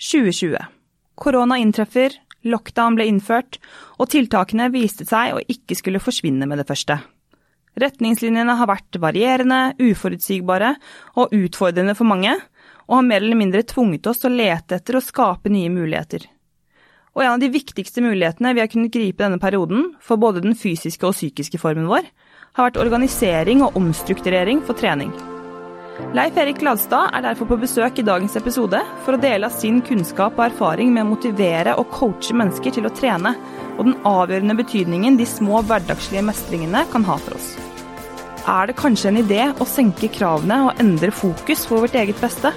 2020. Korona inntreffer, lockdown ble innført, og tiltakene viste seg å ikke skulle forsvinne med det første. Retningslinjene har vært varierende, uforutsigbare og utfordrende for mange, og har mer eller mindre tvunget oss til å lete etter og skape nye muligheter. Og en av de viktigste mulighetene vi har kunnet gripe denne perioden, for både den fysiske og psykiske formen vår, har vært organisering og omstrukturering for trening. Leif Erik Ladstad er derfor på besøk i dagens episode for å dele av sin kunnskap og erfaring med å motivere og coache mennesker til å trene, og den avgjørende betydningen de små hverdagslige mestringene kan ha for oss. Er det kanskje en idé å senke kravene og endre fokus for vårt eget beste?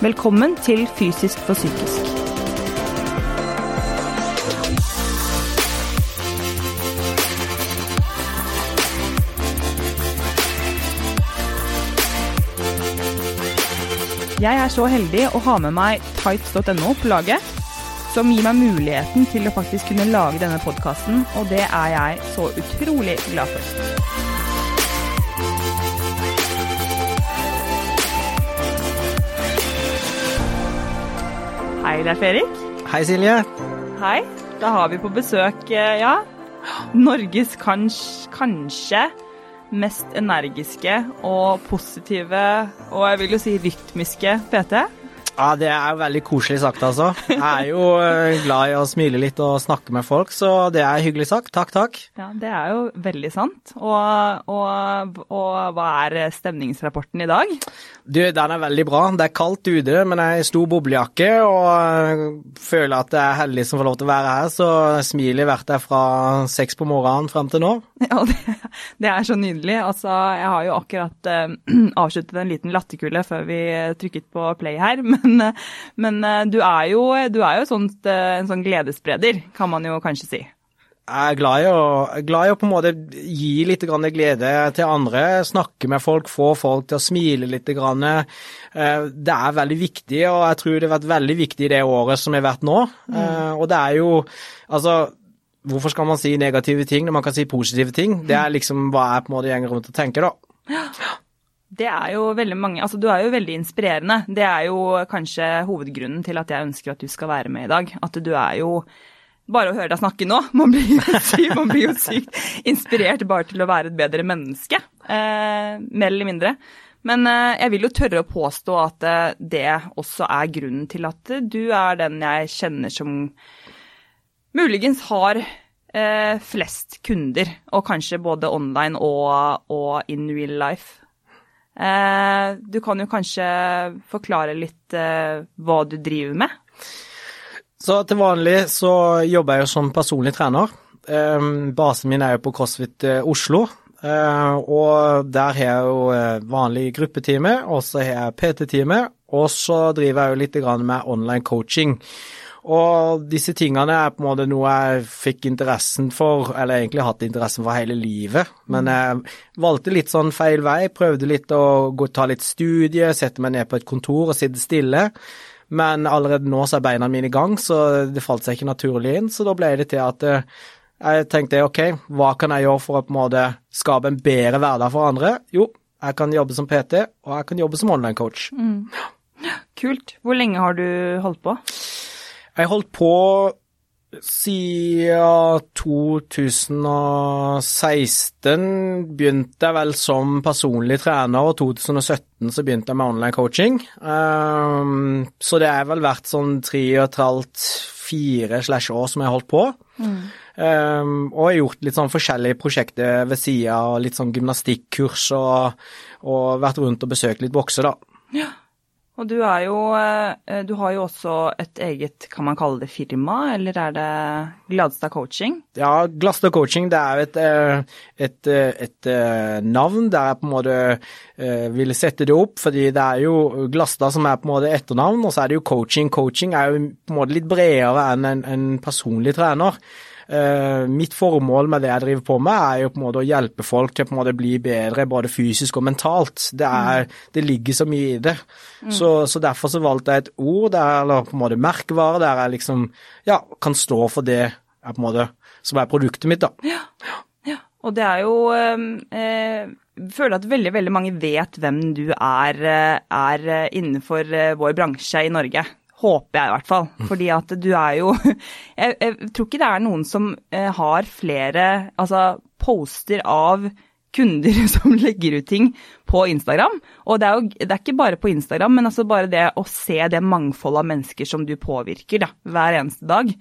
Velkommen til Fysisk for psykisk. Jeg er så heldig å ha med meg tights.no på laget, som gir meg muligheten til å faktisk kunne lage denne podkasten, og det er jeg så utrolig glad for. Hei, Leif Erik. Hei, Silje. Hei. Da har vi på besøk, eh, ja, Norges kanskje, kanskje mest energiske og positive, og jeg vil jo si rytmiske PT. Ja, det er veldig koselig sagt, altså. Jeg er jo eh, glad i å smile litt og snakke med folk, så det er hyggelig sagt. Takk, takk. Ja, det er jo veldig sant. Og, og, og hva er stemningsrapporten i dag? Du, den er veldig bra. Det er kaldt ute, men jeg er stor boblejakke og eh, føler at jeg er heldig som får lov til å være her, så smilet har vært der fra seks på morgenen frem til nå. Ja, det, det er så nydelig. Altså, jeg har jo akkurat uh, avsluttet en liten latterkule før vi trykket på play her, men, uh, men uh, du er jo, du er jo sånt, en sånn gledesspreder, kan man jo kanskje si. Jeg er glad i, å, glad i å, på en måte gi litt glede til andre, snakke med folk, få folk til å smile litt. Det er veldig viktig, og jeg tror det har vært veldig viktig det året som har vært nå. Mm. Og det er jo Altså, Hvorfor skal man si negative ting når man kan si positive ting? Det er liksom hva jeg på en måte gjenger rundt og tenker, da. Ja. Det er jo veldig mange Altså, du er jo veldig inspirerende. Det er jo kanskje hovedgrunnen til at jeg ønsker at du skal være med i dag. At du er jo Bare å høre deg snakke nå, man blir, jo, man blir jo sykt inspirert bare til å være et bedre menneske. Eh, mer eller mindre. Men eh, jeg vil jo tørre å påstå at eh, det også er grunnen til at du er den jeg kjenner som muligens har eh, flest kunder, og kanskje både online og, og in real life. Eh, du kan jo kanskje forklare litt eh, hva du driver med? Så til vanlig så jobber jeg jo som personlig trener. Eh, basen min er jo på CrossFit Oslo. Og der har jeg jo vanlig gruppetime, og så har jeg PT-time, og så driver jeg jo litt med online coaching. Og disse tingene er på en måte noe jeg fikk interessen for, eller egentlig hatt interessen for hele livet. Men jeg valgte litt sånn feil vei, prøvde litt å gå, ta litt studie, sette meg ned på et kontor og sitte stille. Men allerede nå så er beina mine i gang, så det falt seg ikke naturlig inn. Så da ble det til at eh, jeg tenkte ok, hva kan jeg gjøre for å på en måte skape en bedre hverdag for andre? Jo, jeg kan jobbe som PT, og jeg kan jobbe som online coach. Mm. Kult. Hvor lenge har du holdt på? Jeg holdt på siden 2016 begynte jeg vel som personlig trener, og 2017 så begynte jeg med online coaching. Um, så det har vel vært sånn tre og et halvt, fire slash år som jeg har holdt på. Mm. Um, og jeg har gjort litt sånn forskjellige prosjekter ved sida, litt sånn gymnastikkurs og, og vært rundt og besøkt litt bokser, da. Ja. Og du er jo eh, Du har jo også et eget, kan man kalle det firma, eller er det Gladstad Coaching? Ja, Gladstad Coaching det er et, eh, et, eh, et, navn der jeg på en måte ville sette det opp, fordi det er jo Gladstad som er på en måte etternavn, og så er det jo coaching. Coaching er jo på en måte litt bredere enn en, en personlig trener. Uh, mitt formål med det jeg driver på med, er jo på en måte å hjelpe folk til å på en måte bli bedre både fysisk og mentalt. Det, er, mm. det ligger så mye i det. Mm. Så, så, derfor så valgte jeg et ord, der, eller på en måte merkevare, der jeg liksom ja, kan stå for det jeg på en måte, som er produktet mitt, da. Ja, ja. Og det er jo ehm, eh, Jeg føler at veldig, veldig mange vet hvem du er, eh, er innenfor vår bransje i Norge Håper jeg i hvert fall. Fordi at du er jo jeg, jeg, tror ikke det er noen som eh, har flere altså, poster av kunder som legger ut ting på Instagram. Og det er jo det er ikke bare på Instagram, men altså bare det å se det mangfoldet av mennesker som du påvirker da, hver eneste dag,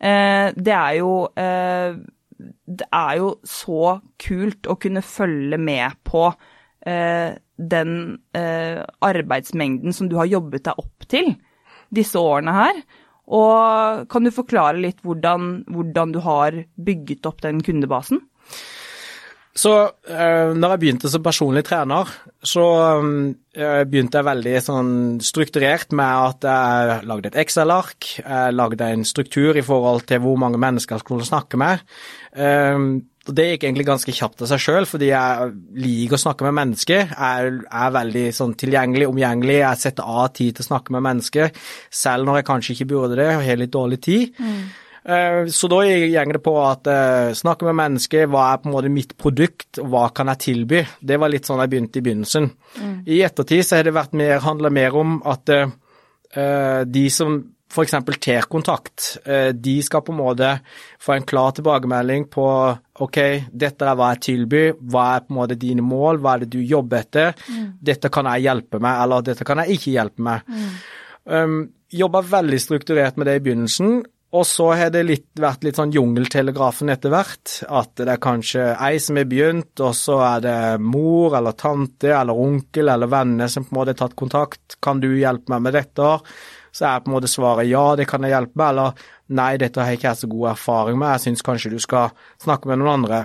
eh, det er jo eh, Det er jo så kult å kunne følge med på den arbeidsmengden som du har jobbet deg opp til disse årene her. Og kan du forklare litt hvordan, hvordan du har bygget opp den kundebasen? Så uh, når jeg begynte som personlig trener, så uh, begynte jeg veldig sånn strukturert med at jeg lagde et Excel-ark. Jeg lagde en struktur i forhold til hvor mange mennesker jeg skulle snakke med. Uh, det gikk egentlig ganske kjapt av seg sjøl, fordi jeg liker å snakke med mennesker. Jeg er veldig sånn tilgjengelig, omgjengelig. Jeg setter av tid til å snakke med mennesker, selv når jeg kanskje ikke burde det og har litt dårlig tid. Mm. Eh, så da går det på at uh, snakke med mennesker, hva er på en måte mitt produkt, og hva kan jeg tilby? Det var litt sånn jeg begynte i begynnelsen. Mm. I ettertid så har det vært mer, handla mer om at uh, de som f.eks. TER-kontakt, eh, de skal på en måte få en klar tilbakemelding på ok, dette er hva jeg tilbyr, hva er på en måte dine mål, hva er det du jobber etter, mm. dette kan jeg hjelpe med, eller dette kan jeg ikke hjelpe med. Mm. Um, Jobba veldig strukturert med det i begynnelsen, og så har det litt, vært litt sånn jungeltelegrafen etter hvert. At det er kanskje ei som har begynt, og så er det mor eller tante eller onkel eller venner som på en måte har tatt kontakt. Kan du hjelpe meg med dette? Så er på en måte svaret ja, det kan jeg hjelpe med, eller nei, dette har jeg ikke så god erfaring med, jeg syns kanskje du skal snakke med noen andre.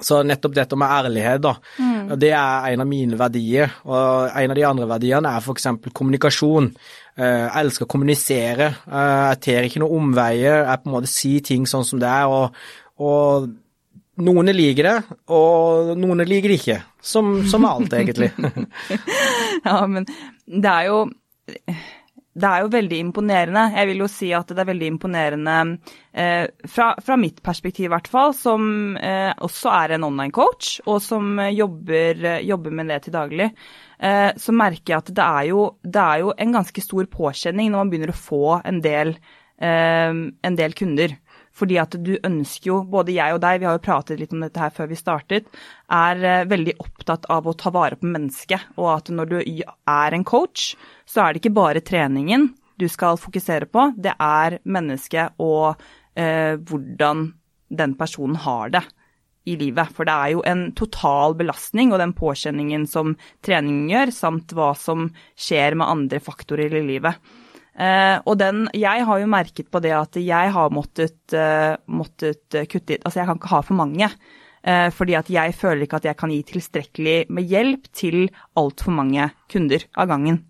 Så nettopp dette med ærlighet, da, mm. det er en av mine verdier. Og en av de andre verdiene er f.eks. kommunikasjon. Eh, jeg elsker å kommunisere. Eh, jeg tar ikke noen omveier. Jeg på en måte sier ting sånn som det er. og, og noen liker det, og noen liker det ikke. Som, som alt, egentlig. ja, men det er jo det er jo veldig imponerende. Jeg vil jo si at det er veldig imponerende eh, fra, fra, mitt perspektiv i hvert fall, som eh, også er en online coach, og som jobber, jobber med det til daglig. Eh, så merker jeg at det er, jo, det er, jo, en ganske stor påkjenning når man begynner å få en del, eh, en del kunder. Fordi at du ønsker jo, både jeg og deg, vi har jo pratet litt om dette her før vi startet, er eh, veldig opptatt av å ta vare på mennesket. Og at når du er en coach, så er det ikke bare treningen du skal fokusere på, det er mennesket og eh, hvordan den personen har det i livet. For det er jo en total belastning og den påkjenningen som treningen gjør, samt hva som skjer med andre faktorer i livet. Uh, og den Jeg har jo merket på det at jeg har måttet, uh, måttet kutte Altså, jeg kan ikke ha for mange. Uh, fordi at jeg føler ikke at jeg kan gi tilstrekkelig med hjelp til altfor mange kunder av gangen.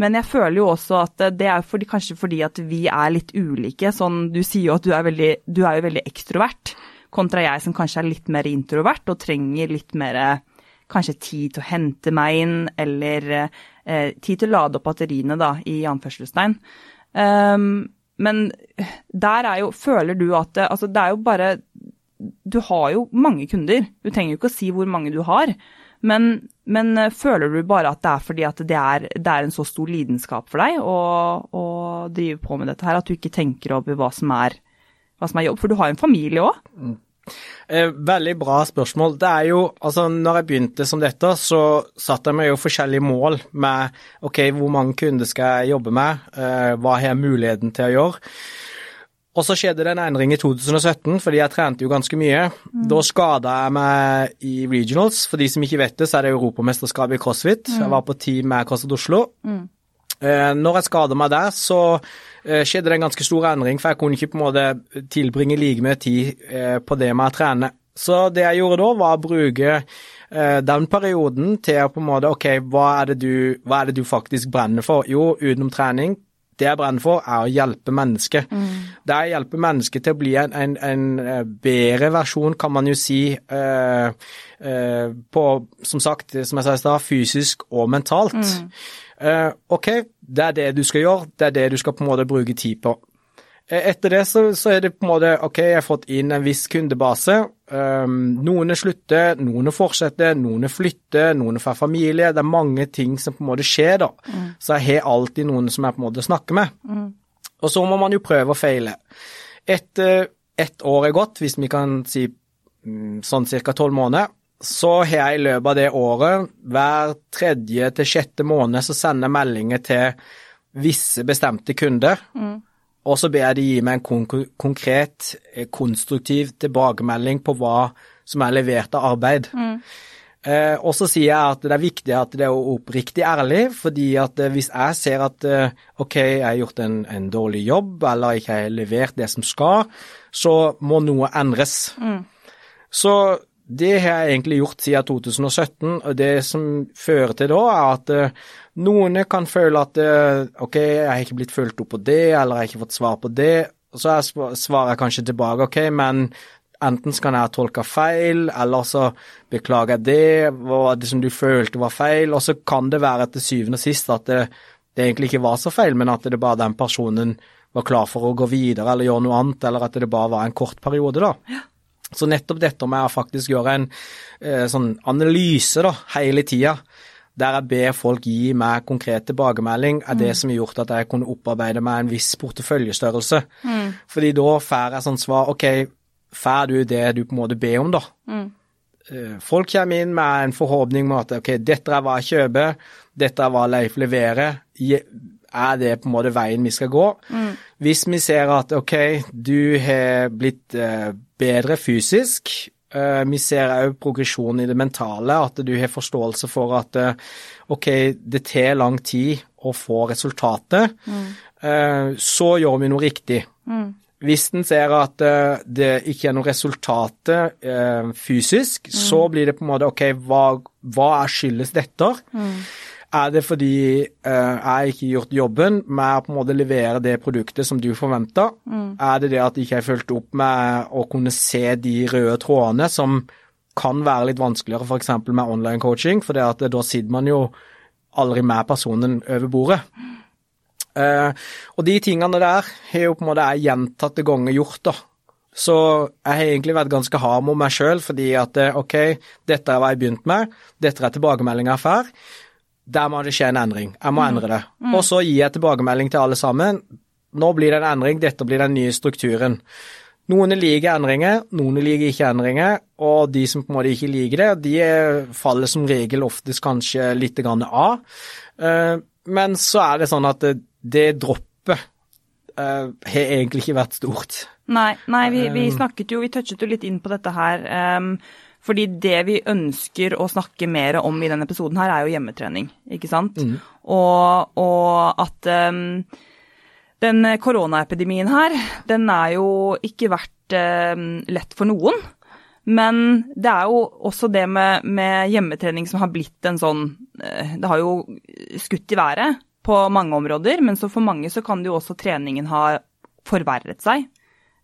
Men jeg føler jo også at det er fordi, kanskje fordi at vi er litt ulike. Sånn, du sier jo at du er, veldig, du er jo veldig ekstrovert, kontra jeg som kanskje er litt mer introvert og trenger litt mer kanskje tid til å hente meg inn, eller eh, tid til å lade opp batteriene, da, i anførselstegn. Um, men der er jo Føler du at det, Altså, det er jo bare Du har jo mange kunder. Du trenger jo ikke å si hvor mange du har. Men, men eh, føler du bare at det er fordi at det er, det er en så stor lidenskap for deg å, å, drive på med dette her, at du ikke tenker over hva som er, hva som er jobb? For du har jo en familie òg? Eh, veldig bra spørsmål. Det er jo, altså når jeg begynte som dette, så satte jeg meg jo forskjellige mål med ok, hvor mange kunder skal jeg jobbe med, eh, hva har jeg muligheten til å gjøre. Og så skjedde det en endring i 2017, fordi jeg trente jo ganske mye. Mm. Da skada jeg meg i regionals. For de som ikke vet det, så er det europamesterskapet i crossfit. Mm. Jeg var på team med CrossFit Oslo. Mm. Eh, når jeg skada meg der, så skjedde det en ganske stor endring, for jeg kunne ikke på en måte tilbringe like mye tid eh, på det med å trene. Så det jeg gjorde da, var å bruke den perioden til å på en måte Ok, hva er, det du, hva er det du faktisk brenner for? Jo, utenom trening, det jeg brenner for, er å hjelpe mennesket. Mm. Det er å hjelpe mennesket til å bli en, en, en, bedre versjon, kan man jo si, eh, eh, på, som sagt, som jeg sa i stad, fysisk og mentalt. Mm. Eh, ok, det er det du skal gjøre, det er det du skal på en måte bruke tid på. Uh, etter det så, så, er det på en måte ok, jeg har fått inn en viss kundebase. Um, noen slutter, noen fortsetter, noen flytter, noen får familie. Det er mange ting som på en måte skjer, da. Mm. Så jeg har alltid noen som jeg på en måte snakker med. Mm. Og så må man jo prøve å feile. Etter ett år er gått, hvis vi kan si mm, sånn ca. tolv måneder, så har jeg i løpet av det året, hver tredje til sjette måned, så sender jeg meldinger til visse bestemte kunder. Mm. Og så ber jeg de gi meg en konkret, eh, konstruktiv tilbakemelding på hva som er levert av arbeid. Mm. Eh, og så sier jeg at det er viktig at det er oppriktig ærlig, fordi at eh, hvis jeg ser at eh, ok, jeg har gjort en, en, dårlig jobb, eller ikke har levert det som skal, så må noe endres. Mm. Så det har jeg egentlig gjort siden 2017, og det som fører til da, er at uh, noen kan føle at uh, ok, jeg har ikke blitt fulgt opp på det, eller jeg har ikke fått svar på det. Og så svarer jeg kanskje tilbake ok, men enten så kan jeg ha tolka feil, eller så beklager jeg det, hva det som du følte var feil, og så kan det være til syvende og sist at det, det egentlig ikke var så feil, men at det bare den personen var klar for å gå videre eller gjøre noe annet, eller at det bare var en kort periode, da. Ja. Så nettopp dette med å faktisk gjøre en eh, sånn analyse da, hele tida, der jeg ber folk gi meg konkret tilbakemelding, er det mm. som har gjort at jeg kunne opparbeide meg en viss porteføljestørrelse. Mm. Fordi da får jeg sånn svar OK, får du det du på en måte ber om, da? Mm. Eh, folk kommer inn med en forhåpning om at OK, dette er hva jeg kjøper, dette er hva Leif leverer. Er det på en måte veien vi skal gå? Mm. Hvis vi ser at OK, du har blitt eh, bedre fysisk. Uh, vi ser òg progresjon i det mentale, at du har forståelse for at uh, OK, det tar lang tid å få resultatet. Mm. Så gjør vi noe riktig. Mm. Hvis en ser at det ikke er noe resultat fysisk, mm. så blir det på en måte OK, hva, hva skyldes dette? Mm. Er det fordi uh, jeg ikke har gjort jobben med å på en måte levere det produktet som du forventa? Mm. Er det det at jeg ikke har fulgt opp med å kunne se de røde trådene som kan være litt vanskeligere f.eks. med online coaching, for da sitter man jo aldri med personen over bordet. Uh, og de tingene der har jo på en måte jeg gjentatte ganger gjort, da. Så jeg har egentlig vært ganske hard mot meg sjøl, fordi at eh, OK, dette er hva jeg begynte med, dette er tilbakemeldinga jeg får. Der må det skje en endring. Jeg må mm. endre det. Mm. Og så gir jeg tilbakemelding til alle sammen. Nå blir det en endring, dette blir den nye strukturen. Noen liker endringer, noen liker ikke endringer, og de som på en måte ikke liker det, de faller som regel oftest kanskje litt av. Eh, men så er det sånn at det, det droppet eh, har egentlig ikke vært stort. Nei, nei vi, vi, eh. snakket jo, vi touchet jo litt inn på dette her. Um, fordi det vi ønsker å snakke mer om i denne episoden her, er jo hjemmetrening, ikke sant. Mm. Og, og, at um, den koronaepidemien her, den er jo ikke vært um, lett for noen. Men det er jo også det med, med, hjemmetrening som har blitt en sånn eh, Det har jo skutt i været på mange områder, men så for mange så kan det jo også treningen ha forverret seg.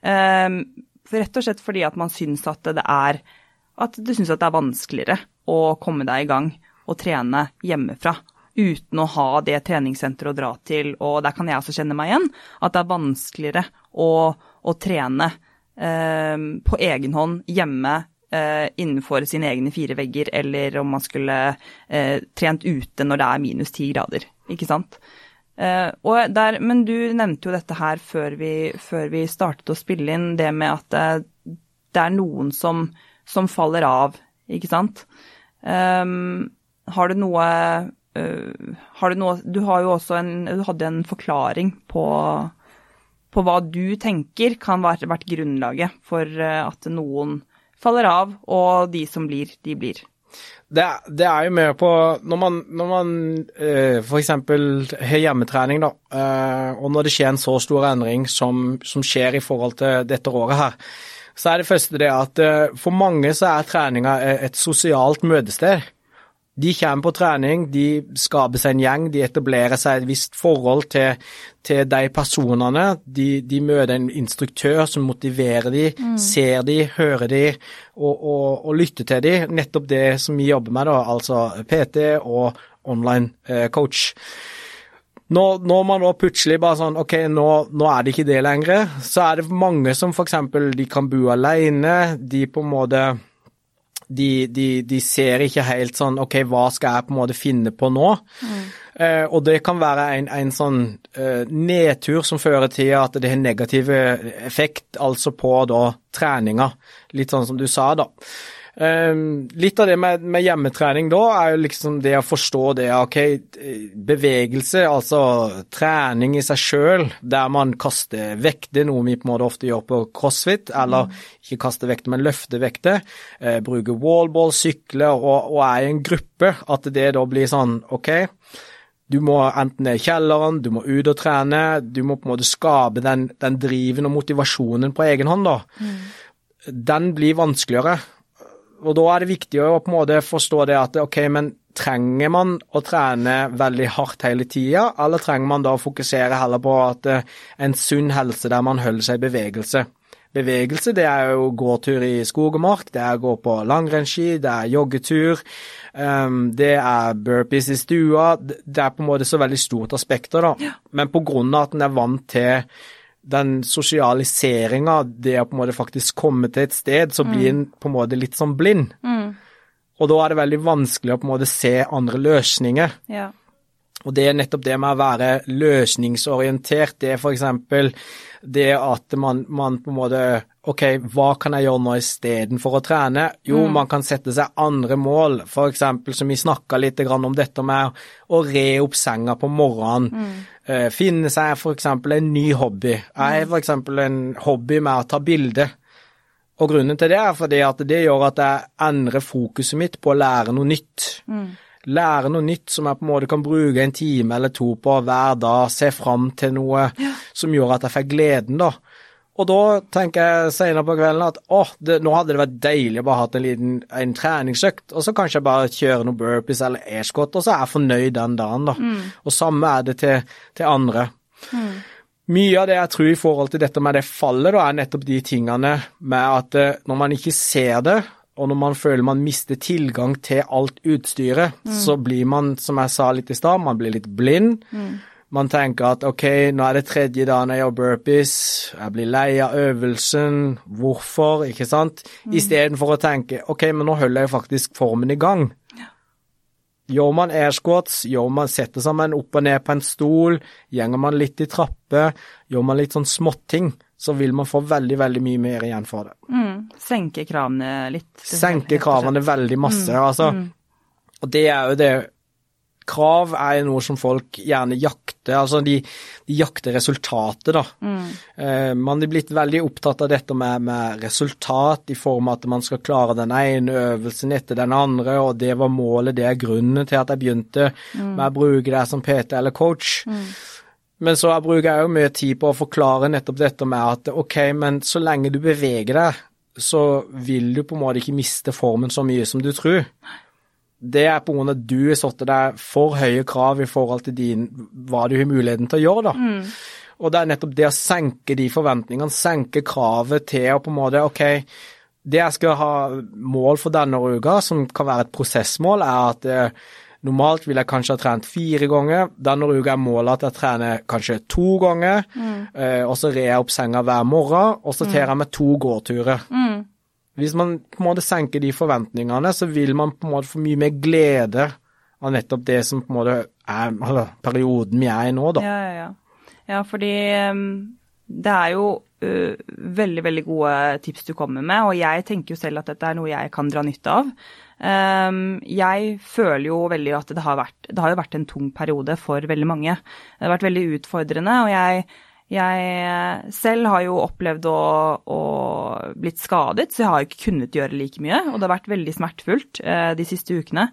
Um, rett og slett fordi at man syns at det er at du syns det er vanskeligere å komme deg i gang og trene hjemmefra uten å ha det treningssenteret å dra til, og der kan jeg også kjenne meg igjen, at det er vanskeligere å, å trene eh, på egen hånd hjemme eh, innenfor sine egne fire vegger, eller om man skulle eh, trent ute når det er minus ti grader, ikke sant. Eh, der, men du nevnte jo dette her før vi, før vi startet å spille inn, det med at eh, det er noen som som faller av, ikke sant. Um, har du noe uh, Har du noe Du har jo også en Du hadde en forklaring på, på hva du tenker kan være vært grunnlaget for uh, at noen faller av, og de som blir, de blir. Det, det, er jo med på Når man, når man eh, f.eks. har hjemmetrening, da, og når det skjer en så stor endring som, som skjer i forhold til dette året her, så er det første det at eh, for mange så er treninga et sosialt møtested. De kommer på trening, de skaper seg en gjeng, de etablerer seg et visst forhold til, til de personene. De, de, møter en instruktør som motiverer de, mm. ser de, hører de og, og, og, lytter til de. Nettopp det som vi jobber med, da, altså PT og online eh, coach. Når, når, man da plutselig bare sånn Ok, nå, nå, er det ikke det lenger. Så er det mange som f.eks. de kan bo alene. De på en måte de, de, de, ser ikke helt sånn Ok, hva skal jeg på en måte finne på nå? Mm. Eh, og det kan være en, en sånn eh, nedtur som fører til at det har negativ effekt, altså på da treninga. Litt sånn som du sa, da. Um, litt av det med, med, hjemmetrening da, er jo liksom det å forstå det ok, bevegelse, altså trening i seg sjøl, der man kaster vekter, noe vi på en måte ofte gjør på crossfit, eller mm. ikke kaste vekter, men løfte vekter, uh, bruke wallball, sykle og, og, er i en gruppe, at det da blir sånn ok, du må enten ned i kjelleren, du må ut og trene, du må på en måte skape den, den driven og motivasjonen på egen hånd, da. Mm. Den blir vanskeligere og da er det viktig å på en måte forstå det at ok, men trenger man å trene veldig hardt hele tida, eller trenger man da å fokusere heller på at eh, en sunn helse der man holder seg i bevegelse? Bevegelse det er jo gåtur i skog og mark, det er å gå på langrennsski, det er joggetur, um, det er burpees i stua. Det er på en måte så veldig stort aspekter, da. Men på grunn av at en er vant til den sosialiseringa, det å på en måte faktisk komme til et sted, så blir en på en måte litt sånn blind. Mm. Og da er det veldig vanskelig å på en måte se andre løsninger. Ja. Og det er nettopp det med å være løsningsorientert. Det er f.eks. det at man, man, på en måte Ok, hva kan jeg gjøre nå istedenfor å trene? Jo, mm. man kan sette seg andre mål, f.eks. som vi snakka litt om dette med å re opp senga på morgenen. Mm. Uh, finne seg f.eks. en ny hobby. Jeg har f.eks. en hobby med å ta bilde. Og grunnen til det er fordi at det gjør at jeg endrer fokuset mitt på å lære noe nytt. Mm lære noe nytt som jeg på en måte kan bruke en time eller to på hver dag, se fram til noe ja. som gjør at jeg får gleden, da. Og da tenker jeg senere på kvelden at åh, det, nå hadde det vært deilig å bare hatt en liten en treningsøkt, og så kanskje jeg bare kjøre noen burpees eller airscot, og så er jeg fornøyd den dagen, da. Mm. Og samme er det til, til andre. Mm. Mye av det jeg tror i forhold til dette med det fallet, da, er nettopp de tingene med at eh, når man ikke ser det, og når man føler man mister tilgang til alt utstyret, mm. så blir man, som jeg sa litt i stad, man blir litt blind. Mm. Man tenker at ok, nå er det tredje dagen jeg gjør burpees, jeg blir lei av øvelsen, hvorfor, ikke sant? Mm. Istedenfor å tenke ok, men nå holder jeg faktisk formen i gang. Ja. Gjør man airsquats, gjør man setter sammen opp og ned på en stol, gjenger man litt i trapper, gjør man litt sånn småting, så vil man få veldig, veldig mye mer igjen for det. Mm. Senke kravene litt? Senke kravene veldig masse, mm. altså. Mm. Og det er jo det Krav er noe som folk gjerne jakter, altså de, de jakter resultatet, da. Mm. Eh, man er blitt veldig opptatt av dette med, med, resultat i form av at man skal klare den ene øvelsen etter den andre, og det var målet, det er grunnen til at jeg begynte mm. med å bruke det som PT eller coach. Mm. Men så bruker jeg jo mye tid på å forklare nettopp dette med at ok, men så lenge du beveger deg, så vil du på en måte ikke miste formen så mye som du tror. Det er på grunn av at du har satt deg for høye krav i forhold til din, hva du har muligheten til å gjøre, da. Mm. Og det er nettopp det å senke de forventningene, senke kravet til å på en måte ok, det jeg skal ha mål for denne uka, som kan være et prosessmål, er at eh, Normalt vil jeg kanskje ha trent fire ganger. Denne uka er målet at jeg trener kanskje to ganger. Mm. Eh, og så rer jeg opp senga hver morgen, og så tar jeg med to gåturer. Mm. Hvis man på en måte senker de forventningene, så vil man på en måte få mye mer glede av nettopp det som på en måte er eller, perioden vi er i nå, da. Ja, ja, ja. ja fordi um, det er jo uh, veldig, veldig gode tips du kommer med, og jeg tenker jo selv at dette er noe jeg kan dra nytte av. Um, jeg føler jo veldig at det har, vært, det har vært en tung periode for veldig mange. Det har vært veldig utfordrende, og jeg, jeg selv har jo opplevd å, å blitt skadet, så jeg har ikke kunnet gjøre like mye. Og det har vært veldig smertefullt eh, de siste ukene.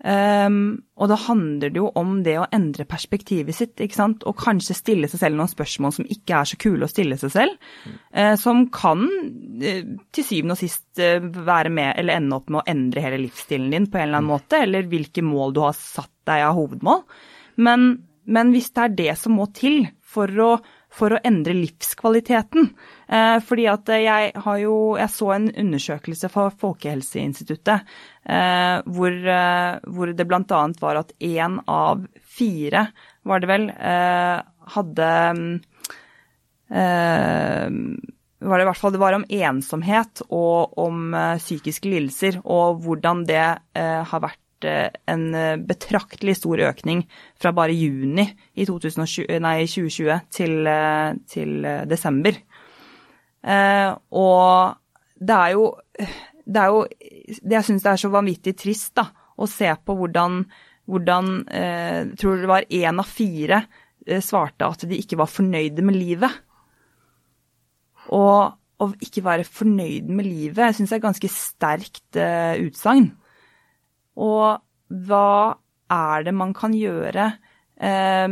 Um, og da handler det jo om det å endre perspektivet sitt, ikke sant, og kanskje stille seg selv noen spørsmål som ikke er så kule å stille seg selv, mm. uh, som kan uh, til syvende og sist uh, være med eller ende opp med å endre hele livsstilen din på en eller annen mm. måte, eller hvilke mål du har satt deg av hovedmål. Men, men hvis det er det som må til for å for å endre livskvaliteten. Eh, fordi at jeg har jo Jeg så en undersøkelse fra Folkehelseinstituttet eh, hvor, eh, hvor det bl.a. var at én av fire var det vel, hadde var det i hvert fall det var om ensomhet og om psykiske lidelser, og hvordan det har vært en betraktelig stor økning fra bare juni i 2020, nei, 2020 til, til desember. og det er jo det er jo det Jeg syns det er så vanvittig trist da, å se på hvordan, hvordan Jeg tror det var én av fire svarte at de ikke var fornøyde med livet. Og å ikke være fornøyd med livet, jeg syns er et ganske sterkt uh, utsagn. Og hva er det man kan gjøre eh,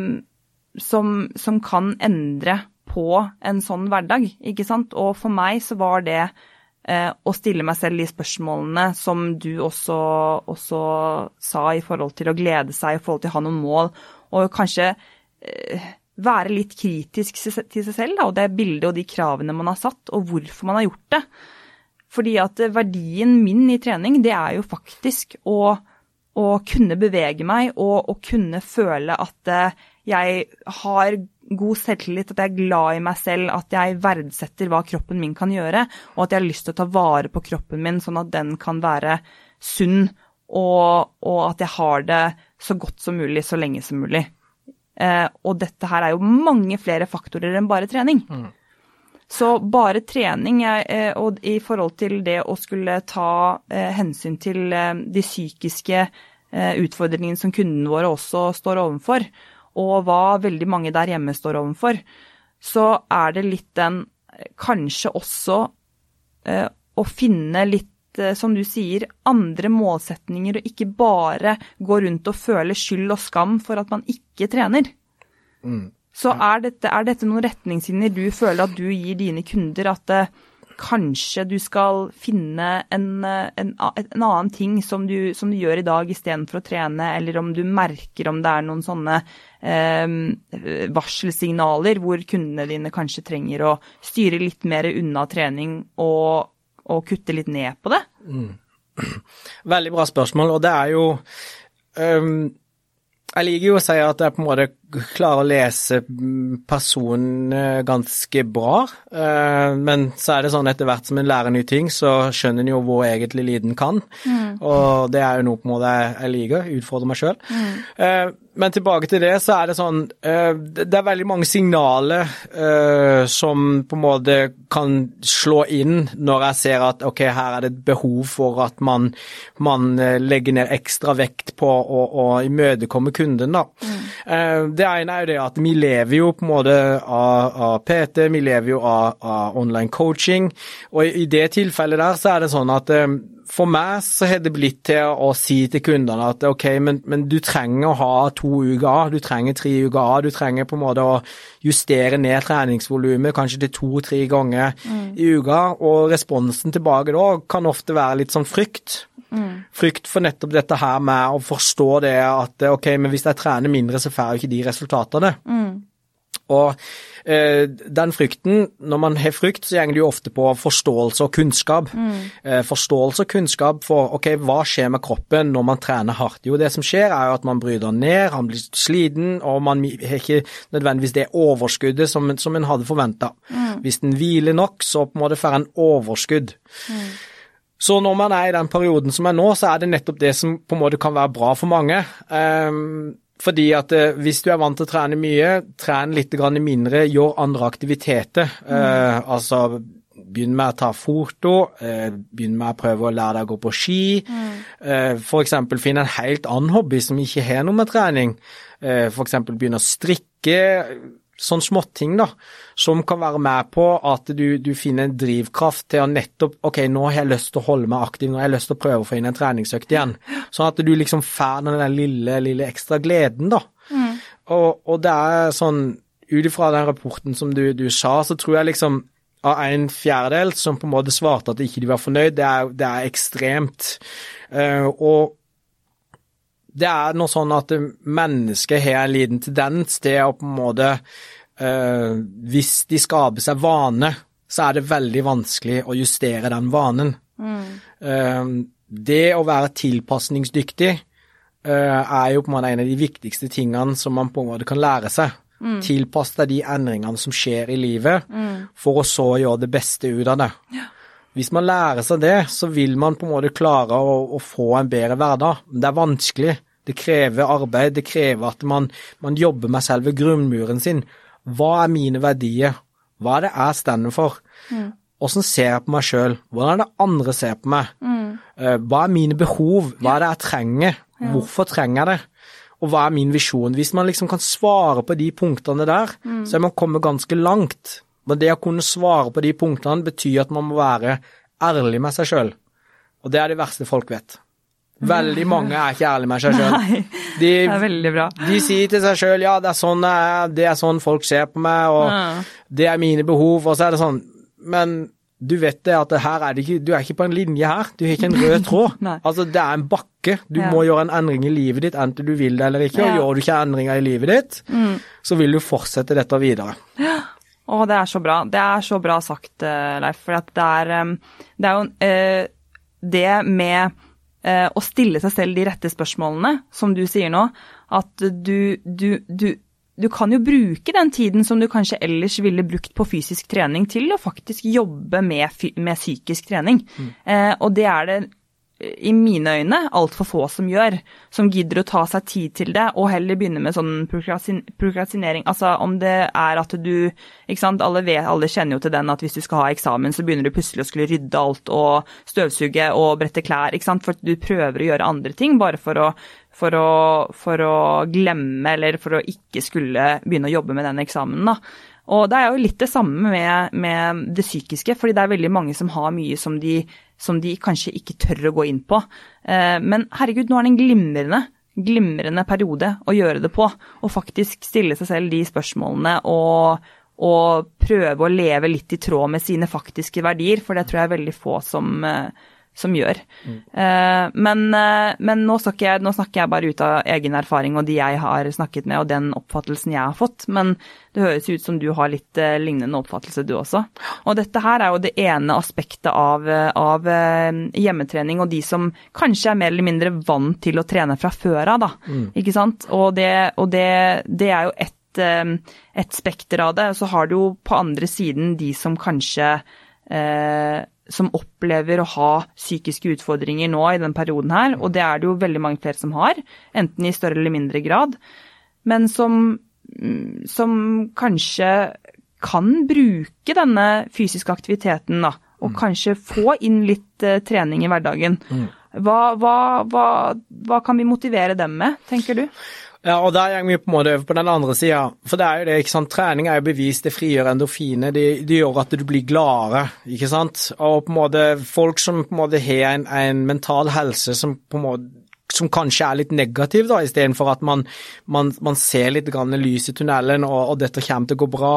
som, som, kan endre på en sånn hverdag, ikke sant? Og for meg så var det eh, å stille meg selv de spørsmålene som du også, også, sa i forhold til å glede seg, i forhold til å ha noen mål, og kanskje eh, være litt kritisk til seg selv da, og det bildet og de kravene man har satt, og hvorfor man har gjort det. Fordi at verdien min i trening, det er jo faktisk å, å kunne bevege meg og, å kunne føle at eh, jeg har god selvtillit, at jeg er glad i meg selv, at jeg verdsetter hva kroppen min kan gjøre, og at jeg har lyst til å ta vare på kroppen min sånn at den kan være sunn, og, og at jeg har det så godt som mulig så lenge som mulig. Eh, og dette her er jo mange flere faktorer enn bare trening. Mm. Så bare trening eh, og i forhold til det å skulle ta eh, hensyn til de psykiske utfordringene som kundene våre også står overfor, og hva veldig mange der hjemme står overfor, så er det litt den kanskje også å finne litt som du sier, andre målsetninger, og ikke bare gå rundt og føle skyld og skam for at man ikke trener. Mm. Så er dette, er dette, noen retningslinjer du føler at du gir dine kunder, at uh, kanskje du skal finne en, eh, en, en annen ting som du, som du, gjør i dag istedenfor å trene, eller om du merker om det er noen sånne um, varselsignaler hvor kundene dine kanskje trenger å styre litt mer unna trening og, og kutte litt ned på det? Mm. Veldig bra spørsmål, og det er jo um jeg liker jo å si at jeg på en måte klarer å lese personen eh, ganske bra, eh, men så er det sånn etter hvert som en lærer nye ting, så skjønner en jo hvor egentlig liten kan, mm. og det er jo noe på en måte jeg liker, utfordrer meg sjøl. Mm. Eh, men tilbake til det, så er det sånn uh, Det er veldig mange signaler uh, som på en måte kan slå inn når jeg ser at ok, her er det et behov for at man, man uh, legger ned ekstra vekt på å, å imøtekomme kunden. da. Mm. det ene er jo det at vi lever jo på en måte av, av PT, vi lever jo av, av online coaching, og i, i, det tilfellet der så er det sånn at for meg så har det blitt til å si til kundene at ok, men, men, du trenger å ha to uker du trenger tre uker du trenger på en måte å justere ned treningsvolumet kanskje til to-tre ganger mm. i uka, og responsen tilbake da kan ofte være litt sånn frykt. Mm. Frykt for nettopp dette her med å forstå det at ok, men hvis jeg trener mindre, så får jeg jo ikke de resultatene. Mm. Og eh, den frykten, når man har frykt, så går det jo ofte på forståelse og kunnskap. Mm. Eh, forståelse og kunnskap for ok, hva skjer med kroppen når man trener hardt. Jo, det som skjer er jo at man bryter ned, han blir sliten, og man har ikke nødvendigvis det overskuddet som, som en hadde forventa. Mm. Hvis en hviler nok, så på en måte får en overskudd. Mm. Så når man er i den perioden som er nå, så er det nettopp det som på en måte kan være bra for mange. Um, fordi at eh, hvis du er vant til å trene mye, tren litt mindre, gjør andre aktiviteter. Mm. Eh, altså begynn med å ta foto, eh, begynn med å prøve å lære deg å gå på ski. Mm. Eh, F.eks. finn en helt annen hobby som ikke har noe med trening. Eh, F.eks. begynne å strikke sånn småting da, som kan være med på at du, du, finner en drivkraft til å nettopp Ok, nå har jeg lyst til å holde meg aktiv, nå har jeg lyst til å prøve å få inn en treningsøkt igjen. Sånn at du liksom får den lille, lille ekstra gleden, da. Mm. Og, og, det er sånn Ut ifra den rapporten som du, du, sa, så tror jeg liksom av en fjerdedel som på en måte svarte at ikke de var fornøyd, det er, det er ekstremt. Uh, og det er noe sånn at mennesket har en liten tendens til å på en måte uh, Hvis de skaper seg vane, så er det veldig vanskelig å justere den vanen. Mm. Uh, det å være tilpasningsdyktig er jo på en måte en av de viktigste tingene som man på en måte kan lære seg. Mm. Tilpass deg de endringene som skjer i livet, mm. for å så gjøre det beste ut av det. Ja. Hvis man lærer seg det, så vil man på en måte klare å, å få en bedre hverdag. Men det er vanskelig. Det krever arbeid, det krever at man, man jobber med selve grunnmuren sin. Hva er mine verdier? Hva er det jeg stender for? Mm. Ser jeg på meg sjøl? Hvordan er det andre ser på meg? Mm. Eh, hva er mine behov? Hva er det jeg trenger? Ja. Hvorfor trenger jeg det? Og hva er min visjon? Hvis man liksom kan svare på de punktene der, mm. så er man kommet ganske langt. Men det å kunne svare på de punktene betyr at man må være ærlig med seg sjøl. Og det er det verste folk vet. Veldig mange er ikke ærlige med seg sjøl. De, det er veldig bra. de sier til seg sjøl ja, det er, sånn, det er sånn folk ser på meg, og ja. det er mine behov, og så er det sånn Men du vet det at det her er det ikke, du er ikke på en linje her, du har ikke en rød tråd. altså Det er en bakke. Du ja. må gjøre en endring i livet ditt enten du vil det eller ikke. Og gjør du ikke endringer i livet ditt, mm. så vil du fortsette dette videre. Ja. Å, det er så bra. Det er så bra sagt, eh, Leif. For det er, det er jo uh, det med uh, å stille seg selv de rette spørsmålene, som du sier nå, at du, du, du du kan jo bruke den tiden som du kanskje ellers ville brukt på fysisk trening, til å faktisk jobbe med, med psykisk trening. Mm. Eh, og det er det i mine øyne altfor få som gjør, som gidder å ta seg tid til det, og heller begynne med sånn prokrastinering. Altså om det er at du ikke sant, alle, vet, alle kjenner jo til den at hvis du skal ha eksamen, så begynner du plutselig å skulle rydde alt og støvsuge og brette klær, ikke sant, for du prøver å gjøre andre ting bare for å, for å, for å glemme eller for å ikke skulle begynne å jobbe med den eksamen. da. Og det er jo litt det samme med, med, det psykiske, fordi det er veldig mange som har mye som de, som de kanskje ikke tør å gå inn på. Eh, men herregud, nå er det en glimrende, glimrende periode å gjøre det på. Og faktisk stille seg selv de spørsmålene og, og prøve å leve litt i tråd med sine faktiske verdier, for det tror jeg er veldig få som, eh, som gjør. Mm. Uh, men, uh, men nå, jeg, nå, snakker jeg bare ut av egen erfaring og de jeg har snakket med og den oppfattelsen jeg har fått, men det høres ut som du har litt uh, lignende oppfattelse du også. Og dette her er jo det ene aspektet av, av hjemmetrening og de som kanskje er mer eller mindre vant til å trene fra før av, da. Mm. Ikke sant. Og, det, og det, det er jo ett et spekter av det. Så har du jo på andre siden de som kanskje eh, som opplever å ha psykiske utfordringer nå i den perioden her, og det er det jo veldig mange flere som har, enten i større eller mindre grad, men som, mm, som kanskje kan bruke denne fysiske aktiviteten, da, og mm. kanskje få inn litt uh, trening i hverdagen. Mm. Hva, hva, hva, hva kan vi motivere dem med, tenker du? Ja, og der går vi på en måte over på den andre sida. For det er jo det, ikke sant. Trening er jo bevist, det frigjør endorfiner. Det, det, gjør at du blir gladere, ikke sant. Og på en måte folk som på en måte har en, en mental helse som på en måte som kanskje er litt negativ, da, istedenfor at man, man, man, ser litt grann lys i tunnelen og, og, dette kommer til å gå bra,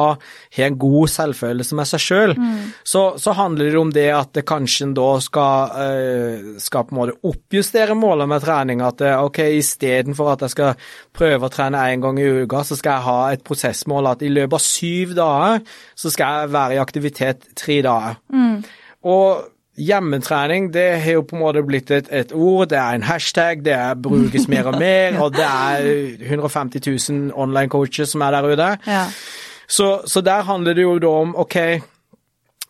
har en god selvfølelse med seg sjøl, mm. så, så, handler det om det at det kanskje da skal, uh, skal på en måte oppjustere målet med trening. At det, ok, istedenfor at jeg skal prøve å trene én gang i uka, så skal jeg ha et prosessmål at i løpet av syv dager så skal jeg være i aktivitet tre dager. Mm. Og Hjemmetrening det har jo på en måte blitt et, et ord, det er en hashtag, det er, brukes mer og mer, og det er 150 000 online coaches som er der ute. Ja. Så, så, der handler det jo da om ok,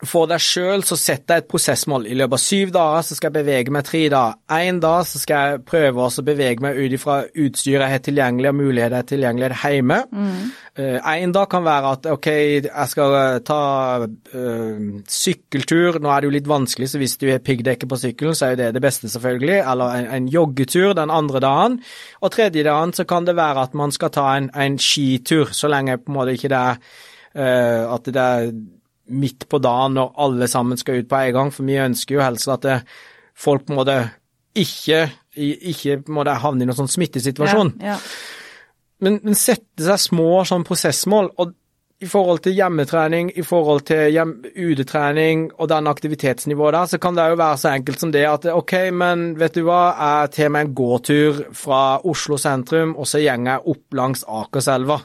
for deg sjøl så setter jeg et prosessmål. I løpet av syv dager så skal jeg bevege meg tre dager. Én dag så skal jeg prøve å bevege meg ut ifra utstyret jeg har tilgjengelig og muligheter jeg har tilgjengelig hjemme. Mm. Uh, dag kan være at ok, jeg skal uh, ta øh, sykkeltur. Nå er det jo litt vanskelig, så hvis du har piggdekke på sykkelen, så er jo det det beste, selvfølgelig. Eller en, en joggetur den andre dagen. Og tredje dagen så kan det være at man skal ta en, en skitur, så lenge på en måte ikke det er at det er midt på dagen når alle sammen skal ut på en gang, for vi ønsker jo helst at det, folk på en måte ikke, ikke måte havne i noen sånn smittesituasjon. Ja, ja. Men, men, sette seg små sånn prosessmål, og i forhold til hjemmetrening, i forhold til hjem, udetrening og den aktivitetsnivået der, så kan det jo være så enkelt som det at ok, men vet du hva, jeg tar meg en gåtur fra Oslo sentrum, og så går jeg opp langs Akerselva.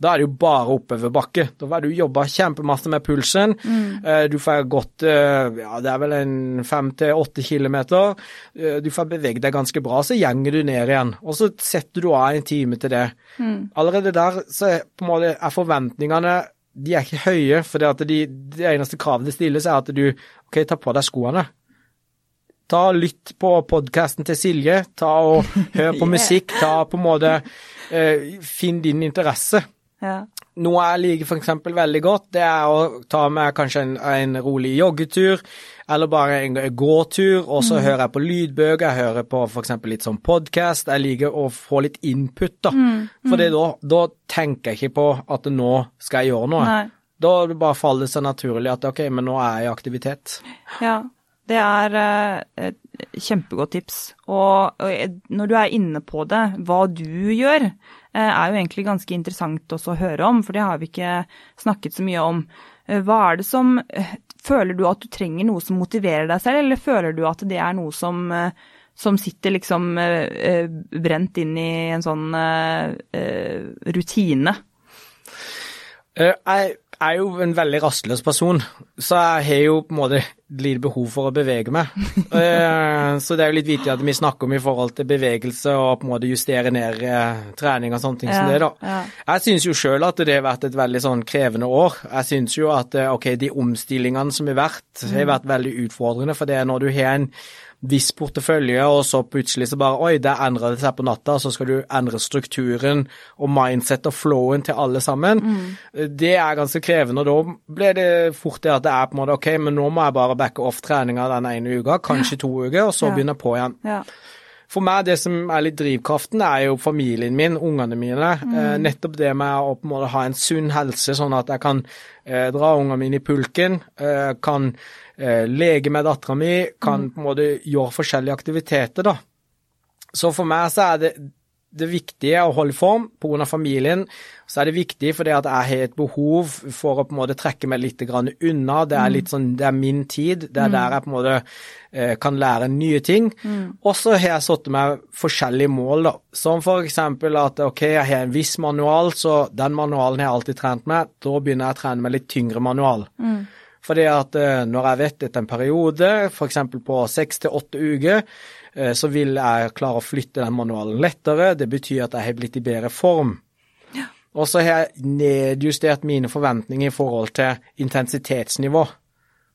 Da er det jo bare oppoverbakke. Da har du jobba kjempemasse med pulsen. Mm. Du får gått eh, ja, det er vel en fem til åtte kilometer. Eh, Du får beveget deg ganske bra, så gjenger du ned igjen. Og så setter du av en time til det. Allerede der så er, på en måte, er forventningene de er ikke høye, for det, at de, det eneste kravet det stilles, er at du ok, ta på deg skoene. Ta Lytt på podkasten til Silje, ta og hør på musikk, ta på en måte eh, Finn din interesse. Ja. Noe jeg liker f.eks. veldig godt, det er å ta med kanskje en, en rolig joggetur, eller bare en gåtur, og så hører jeg på lydbøker, jeg hører på f.eks. litt sånn podkast. Jeg liker å få litt input, da. For da, da tenker jeg ikke på at nå skal jeg gjøre noe. Nei. Da bare faller det seg naturlig at ok, men nå er jeg i aktivitet. Ja, det er eh, et kjempegodt tips. Og, og når du er inne på det, hva du gjør, er jo egentlig ganske interessant også å høre om, for det har vi ikke snakket så mye om. Eh, Hva er det som eh, Føler du at du trenger noe som motiverer deg selv, eller føler du at det er noe som eh, som sitter liksom eh, eh, brent inn i en sånn eh, eh, rutine? Eh, Jeg er jo en veldig rastløs person, så jeg har jo på en måte lite behov for å bevege meg. Eh, Så det er jo litt viktig at vi snakker om i forhold til bevegelse og på en måte justere ned eh, trening og sånne ting som det, da. ja. Jeg syns jo sjøl at det har vært et veldig sånn krevende år. Jeg syns jo at eh, ok, de omstillingene som har vært, har Mm. vært veldig utfordrende. For det er når du har en viss portefølje, og så plutselig så bare Oi, det endrer det seg på natta, så skal du endre strukturen og mindset og flowen til alle sammen. Det er ganske krevende, og da ble det fort det at det er på en måte OK, men nå må jeg bare backe off treninga den ene uka, kanskje to uker, og så Ja. begynne på igjen. Ja. For meg, det som er litt drivkraften, er jo familien min, ungene mine. Eh, nettopp det med å på en måte ha en sunn helse, sånn at jeg kan eh, dra ungene mine i pulken, eh, kan eh, lege med dattera mi, kan på en måte gjøre forskjellige aktiviteter, da. Så for meg så er det det viktige å holde form pga. familien. Så er det viktig fordi at jeg har et behov for å på en måte trekke meg litt grann unna. Det er litt sånn, det er min tid. Det er der jeg på en måte eh, kan lære nye ting. Og så har jeg satt meg forskjellige mål, da. Som eksempel at ok, jeg har en viss manual, så den manualen har jeg alltid trent med. Da begynner jeg å trene med litt tyngre manual. Fordi at eh, når jeg vet etter en periode, f.eks. på seks til åtte uker, så vil jeg klare å flytte den manualen lettere. Det betyr at jeg har blitt i bedre form. Og så har jeg nedjustert mine forventninger i forhold til intensitetsnivå.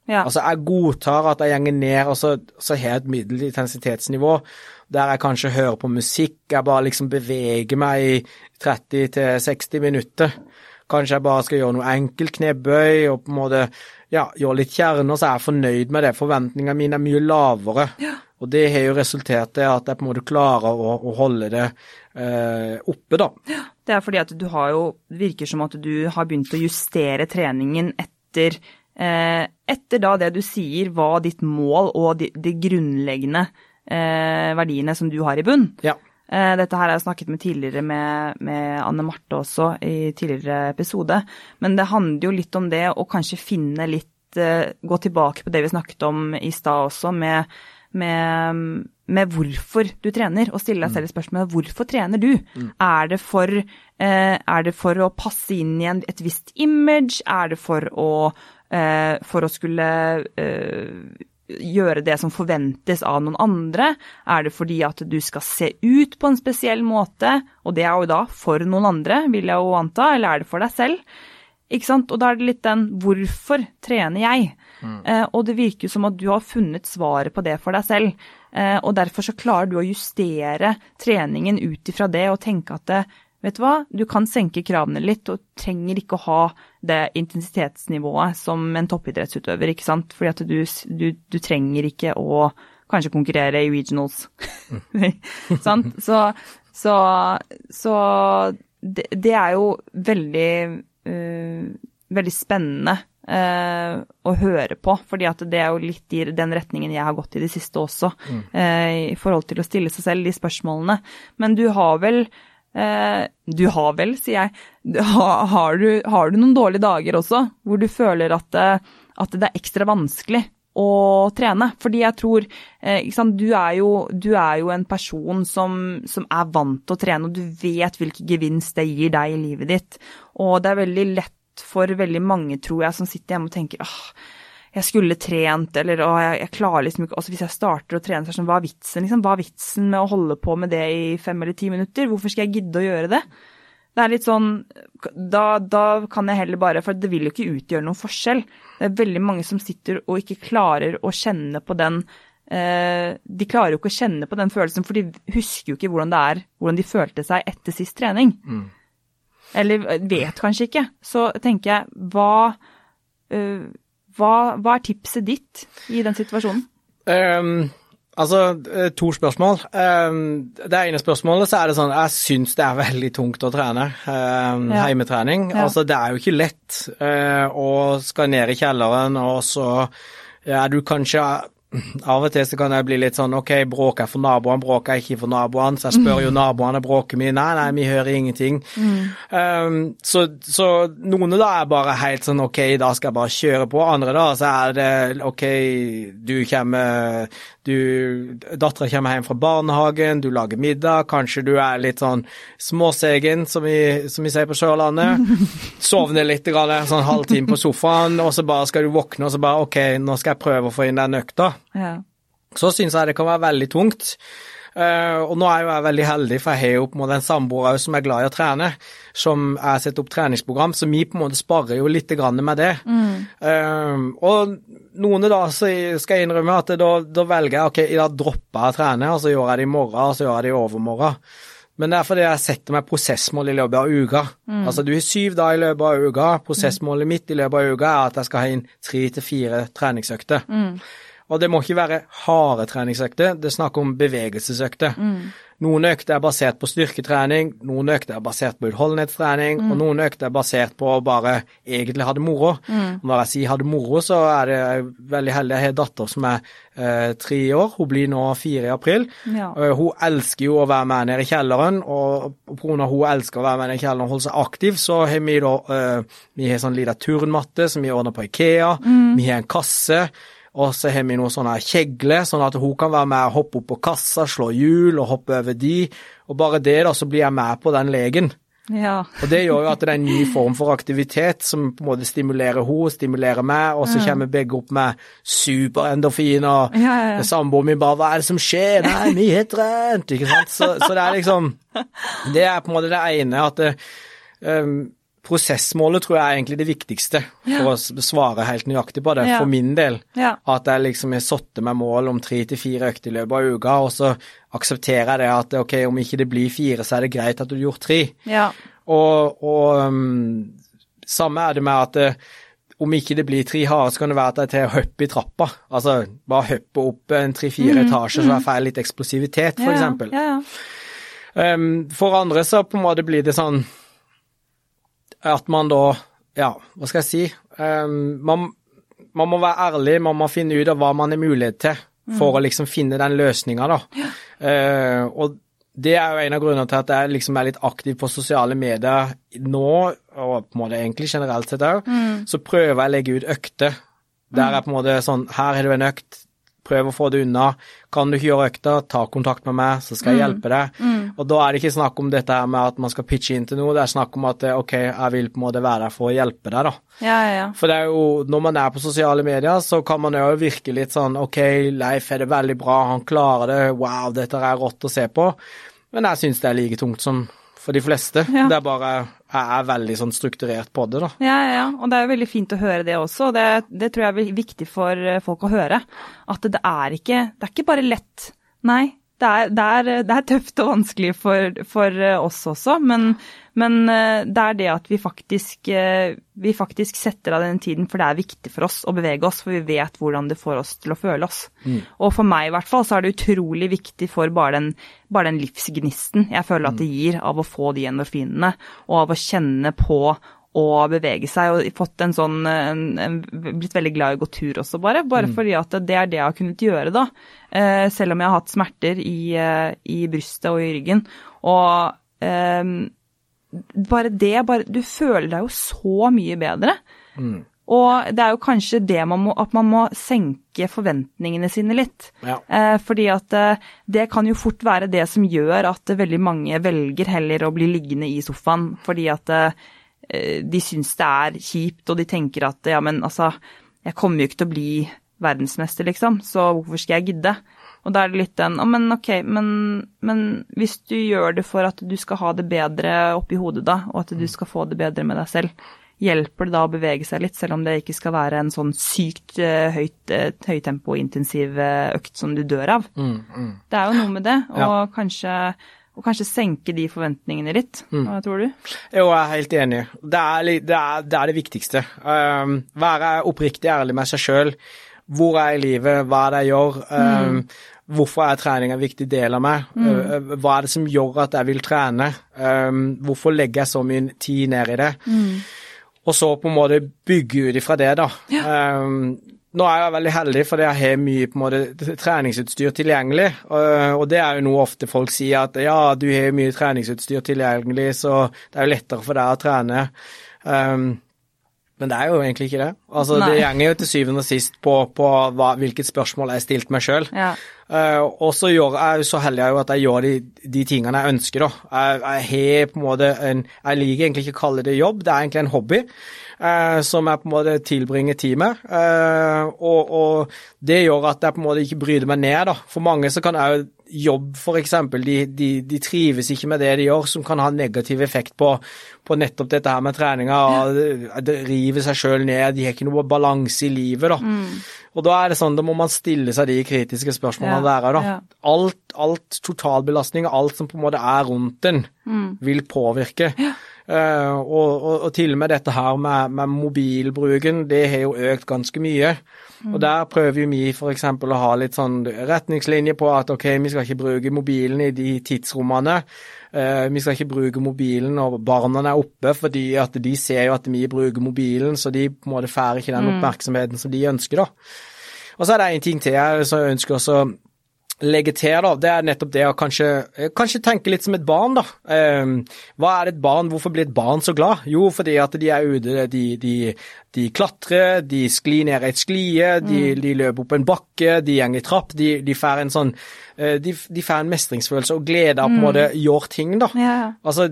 Ja. Altså, jeg godtar at jeg gjenger ned, og så, så har jeg et middel intensitetsnivå der jeg kanskje hører på musikk, jeg bare liksom beveger meg i 30-60 minutter. Kanskje jeg bare skal gjøre noe enkelt knebøy og på en måte ja, gjøre litt kjerner, så er jeg fornøyd med det. Forventningene mine er mye lavere. Og det har jo resultert i at jeg på en måte klarer å, å holde det eh, oppe, da. Det er fordi at du har jo Det virker som at du har begynt å justere treningen etter eh, Etter da det du sier var ditt mål og de, de grunnleggende eh, verdiene som du har i bunn. Ja. Eh, dette her har jeg snakket med tidligere med, med Anne Marte også i tidligere episode. Men det handler jo litt om det å kanskje finne litt eh, Gå tilbake på det vi snakket om i stad også, med, med, med hvorfor du trener, og stille deg selv spørsmålet hvorfor trener du? Er, det for, eh, er det for å passe inn i en, et visst image? Er det for å, eh, for å skulle eh, gjøre det som forventes av noen andre? Er det fordi at du skal se ut på en spesiell måte, og det er jo da for noen andre, vil jeg jo anta, eller er det for deg selv? Ikke sant? Og da er det litt den hvorfor trener jeg? Eh, og det virker jo som at du har funnet svaret på det for deg selv. Eh, og derfor så klarer du å justere treningen ut ifra det og tenke at det, vet du hva, du kan senke kravene litt og trenger ikke å ha det intensitetsnivået som en toppidrettsutøver, ikke sant. Fordi at du, du, du trenger ikke å kanskje konkurrere i regionals. sant? Så, så, så det, det er jo veldig veldig spennende eh, å høre på, fordi at det er jo litt i den retningen jeg har gått i det siste også, eh, i forhold til å stille seg selv de spørsmålene. Men du har vel eh, Du har vel, sier jeg. Har, har, du, har du noen dårlige dager også, hvor du føler at, at det er ekstra vanskelig å trene. Fordi jeg tror sant, du, er jo, du, er jo, en person som, som, er vant til å trene, og du vet hvilken gevinst det gir deg i livet ditt. Og det er veldig lett for veldig mange, tror jeg, som sitter hjemme og tenker åh, jeg skulle trent, eller å, jeg, jeg, klarer liksom ikke altså Hvis jeg starter å trene, så er det sånn, hva er vitsen, liksom? Hva er vitsen med å holde på med det i fem eller ti minutter? Hvorfor skal jeg gidde å gjøre det? Det er litt sånn da, da, kan jeg heller bare For det vil jo ikke utgjøre noen forskjell. Det er veldig mange som sitter og ikke klarer å kjenne på den eh, De klarer jo ikke å kjenne på den følelsen, for de husker jo ikke hvordan det er, hvordan de følte seg etter sist trening. Mm. Eller vet kanskje ikke. Så tenker jeg, hva, uh, hva, hva er tipset ditt i den situasjonen? Um Altså, eh, to spørsmål. Ehm, det ene spørsmålet så er det sånn Jeg syns det er veldig tungt å trene. Ehm, ja. Heimetrening. Ja. Altså, det er jo ikke lett eh, å skal ned i kjelleren, og så er du kanskje av og til så kan jeg bli litt sånn ok, bråker jeg for naboene, bråker jeg ikke for naboene? Så jeg spør jo naboene bråker vi. Nei, nei, vi hører ingenting. Mm. Um, så, så, noen da er bare helt sånn ok, da skal jeg bare kjøre på. Andre da så er det ok, du kommer du Dattera kommer hjem fra barnehagen, du lager middag, kanskje du er litt sånn småsegen, som vi, som vi sier på Sørlandet. Sovner litt, sånn halvtime på sofaen, og så bare skal du våkne og så bare ok, nå skal jeg prøve å få inn den økta. Ja. Så syns jeg det kan være veldig tungt. Uh, og nå er jo jeg veldig heldig, for jeg har jo på en måte en samboer som er glad i å trene, som jeg setter opp treningsprogram, så vi på en måte sparer jo litt med det. Mm. Uh, og noen da så skal jeg innrømme at da, da velger jeg ok, i dag dropper jeg å trene, og så gjør jeg det i morgen, og så gjør jeg det i overmorgen. Men det er fordi jeg setter meg prosessmål i løpet av uka. Mm. Altså du har syv dager i løpet av uka. Prosessmålet mitt i løpet av uka er at jeg skal ha inn tre til fire treningsøkter. Mm. Og det må ikke være harde treningsøkter, det er snakk om bevegelsesøkter. Mm. Noen økter er basert på styrketrening, noen økter er basert på utholdenhetstrening, mm. og noen økter er basert på å bare egentlig ha det moro. Mm. Når jeg sier ha det moro, så er det veldig heldig. Jeg har en datter som er eh, tre år, hun blir nå fire i april. Ja. Uh, hun elsker jo å være med nede i kjelleren, og pga. hun elsker å være med nede i kjelleren og holde seg aktiv, så har vi da uh, vi har sånn liten turnmatte som vi ordner på Ikea, mm. vi har en kasse. Og så har vi noen sånne kjegler, sånn at hun kan være med og hoppe opp på kassa, slå hjul og hoppe over de. Og bare det, da, så blir jeg med på den legen. Ja. og det gjør jo at det er en ny form for aktivitet som på en måte stimulerer henne, stimulerer meg, og så kommer begge opp med superendorfiner. ja, ja, ja. samboeren min bare 'Hva er det som skjer?' 'Nei, vi har trent', ikke sant. Så, så, det er liksom Det er på en måte det ene at det, um, prosessmålet tror jeg er egentlig det viktigste, for å svare helt nøyaktig på det, ja. for min del. Ja. At jeg liksom har satt meg mål om tre til fire økter i løpet av uka, og så aksepterer jeg det at ok, om ikke det blir fire, så er det greit at du har gjort tre. Ja. Og, og um, samme er det med at uh, om ikke det blir tre harde, så kan det være at jeg tar hopp i trappa. Altså bare hoppe opp en tre-fire mm, etasjer, mm. så jeg får litt eksplosivitet, for ja, eksempel. Um, for andre så på en måte blir det sånn at man da Ja, hva skal jeg si? Um, man, man, må være ærlig, man må finne ut av hva man har mulighet til for mm. å liksom finne den løsninga, da. Ja. Uh, og det er jo en av grunnene til at jeg liksom er litt aktiv på sosiale medier nå, og på en måte egentlig generelt sett òg. Mm. Så prøver jeg å legge ut økter der er jeg på en måte sånn Her har du en økt, prøv å få det unna. Kan du ikke gjøre økta, ta kontakt med meg, så skal jeg mm. hjelpe deg. Mm. Og da er det ikke snakk om dette her med at man skal pitche inn til noe, det er snakk om at ok, jeg vil på en måte være der for å hjelpe deg, da. Ja, ja, ja. For det er jo, når man er på sosiale medier, så kan man jo virke litt sånn ok, Leif er det veldig bra, han klarer det, wow, dette er rått å se på. Men jeg syns det er like tungt som for de fleste. Ja. Det er bare jeg er veldig sånn strukturert på det, da. Ja, ja, og det er jo veldig fint å høre det også. Det, det tror jeg er viktig for eh, folk å høre. At det er ikke, det er ikke bare lett. Nei, det er, det, er, det er, tøft og vanskelig for, for eh, oss også, men, men, eh, det er det at vi faktisk, eh, vi faktisk, setter av den tiden, for det er viktig for oss å bevege oss, for vi vet hvordan det får oss til å føle oss. Mm. Og for meg i hvert fall så er det utrolig viktig for bare den, bare den livsgnisten jeg føler at det gir av å få de endorfinene, og av å kjenne på å bevege seg, og fått en sånn en, en, Blitt veldig glad i å gå tur også, bare. Bare mm. fordi at det er det jeg har kunnet gjøre, da. Eh, selv om jeg har hatt smerter i, eh, i brystet og i ryggen. Og eh, bare det bare, Du føler deg jo så mye bedre. Mm. Og det er jo kanskje det man må, at man må senke forventningene sine litt. Ja. Eh, fordi at eh, det kan jo fort være det som gjør at veldig mange velger heller å bli liggende i sofaen. Fordi at eh, de syns det er kjipt, og de tenker at ja, men altså, jeg kommer jo ikke til å bli verdensmester, liksom, så hvorfor skal jeg gidde? Og da er det litt den Å, men ok, men, men hvis du gjør det for at du skal ha det bedre oppi hodet, da, og at du skal få det bedre med deg selv, hjelper det da å bevege seg litt, selv om det ikke skal være en sånn sykt uh, høyt uh, høytempo-intensiv økt som du dør av? Mm, mm. Det er jo noe med det, og Ja. kanskje og kanskje senke de forventningene litt. Hva tror du? Jo, jeg er helt enig. Det er, det er, det, er det viktigste. Um, være oppriktig ærlig med seg sjøl. Hvor er jeg i livet, hva er det jeg gjør? Um, Hvorfor er trening en viktig del av meg? Mm. hva er det som gjør at jeg vil trene? Um, hvorfor legger jeg så mye tid ned i det? Og så på en måte bygge ut ifra det, da. Um, nå er jeg veldig heldig fordi jeg har mye måte treningsutstyr tilgjengelig. Og, og det er jo noe ofte folk sier at ja, du har mye treningsutstyr tilgjengelig, så det er jo lettere for deg å trene. Um, men det er jo egentlig ikke det. Altså, Nei. det gjenger jo til syvende og sist på, på hva, hvilket spørsmål jeg stilte meg sjøl. Ja. Uh, og så gjør jeg jo så heldig jeg jo at jeg gjør de, de tingene jeg ønsker, da. Jeg, jeg har på en måte en Jeg liker egentlig ikke å kalle det jobb, det er egentlig en hobby. eh, som jeg på en måte tilbringer tid med. Eh, og, og det gjør at jeg på en måte ikke bryter meg ned, da. For mange så kan jeg jobb, f.eks., de, de, de trives ikke med det de gjør, som kan ha negativ effekt på, på nettopp dette her med treninga. Ja. Det river seg sjøl ned, de har ikke noe balanse i livet, da. Og da er det sånn, da må man stille seg de kritiske spørsmålene Ja, der òg, da. ja. Alt, alt totalbelastning, alt som på en måte er rundt en, vil påvirke. Eh, og, og, og til og med dette her med, med mobilbruken, det har jo økt ganske mye. Og der prøver jo vi f.eks. å ha litt sånn retningslinjer på at ok, vi skal ikke bruke mobilen i de tidsrommene. Eh, vi skal ikke bruke mobilen når barna er oppe, fordi at de ser jo at vi bruker mobilen, så de på en måte får ikke den oppmerksomheten som de ønsker, da. Og så er det en ting til jeg ønsker også legge til, da. Det er nettopp det å kanskje, eh, kanskje tenke litt som et barn, da. Um, hva er et barn? Hvorfor blir et barn så glad? Jo, fordi at de er ute, de, de, de klatrer, de sklir ned et sklie, de, de løper opp en bakke, de går i trapp, de, de får en sånn eh, de, de får en mestringsfølelse og glede av på en måte gjøre ting, da. Ja. Altså,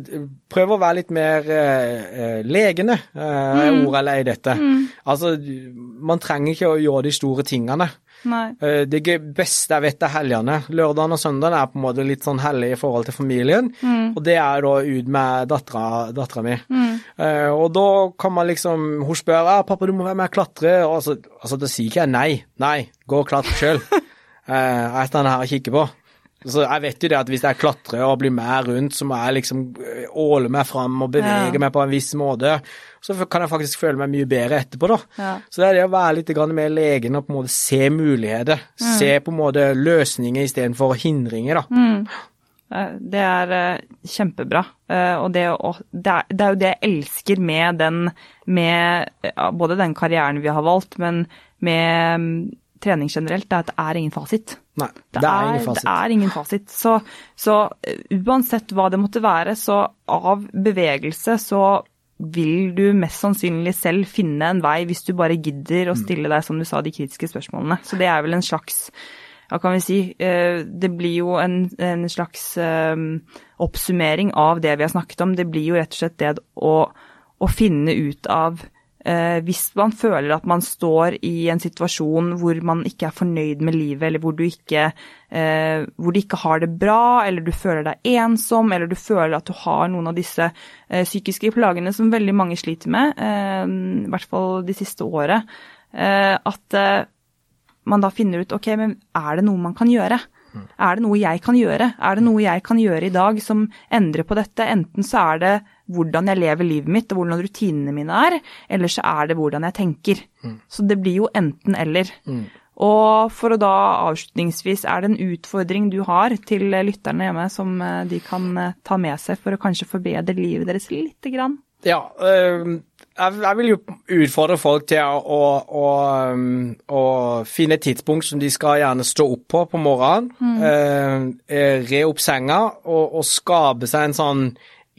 prøv å være litt mer uh, legende, eh, er ordet jeg lei dette. Altså, man trenger ikke å gjøre de store tingene. Nei. Eh, Det beste jeg vet er helgene. Lørdagen og søndagen er på en måte litt sånn hellig i forhold til familien, og det er da ut med dattera mi. Eh, og da kan man liksom Hun spør ja, 'pappa, du må være med og klatre', og altså, altså da sier ikke jeg nei. Nei, gå og klatre sjøl. jeg står her og kikker på. Så jeg vet jo det at hvis jeg klatrer og blir med rundt, så må jeg liksom eh, åle meg fram og bevege Ja. meg på en viss måte. Så kan jeg faktisk føle meg mye bedre etterpå, da. Ja. Så det er det å være litt mer legen og på en måte se muligheter. Se på en måte løsninger istedenfor hindringer, da. Mm. Det er eh, kjempebra. Eh, Og det, å- det, er, det er jo det jeg elsker med den Med både den karrieren vi har valgt, men med mm, trening generelt, det er at det er ingen fasit. Nei, Det, det er er, ingen fasit. det er ingen fasit. Så, så eh, uansett hva det måtte være, så av bevegelse så vil du mest sannsynlig selv finne en vei hvis du bare gidder Mm. å stille deg, som du sa, de kritiske spørsmålene. Så det er vel en slags hva kan vi si, eh, det blir jo en, en slags eh, oppsummering av det vi har snakket om. Det blir jo rett og slett det å, å finne ut av Hvis man føler at man står i en situasjon hvor man ikke er fornøyd med livet, eller hvor du ikke, eh, hvor du ikke har det bra, eller du føler deg ensom, eller du føler at du har noen av disse eh, psykiske plagene som veldig mange sliter med, eh, i hvert fall de siste året, eh, at eh, man da finner ut ok, men er det noe man kan gjøre? Er det noe jeg kan gjøre? Er det noe jeg kan gjøre i dag som endrer på dette? Enten så er det hvordan jeg lever livet mitt og hvordan rutinene mine er, eller så er det hvordan jeg tenker. Så det blir jo enten eller. Og for å da avslutningsvis, er det en utfordring du har til lytterne hjemme som eh, de kan eh, ta med seg for å kanskje forbedre livet deres lite grann? Ja, øh, jeg, vil jo utfordre folk til å, å, å, um, finne et tidspunkt som de skal gjerne stå opp på på morgenen. øh, eh, re opp senga og, og skape seg en sånn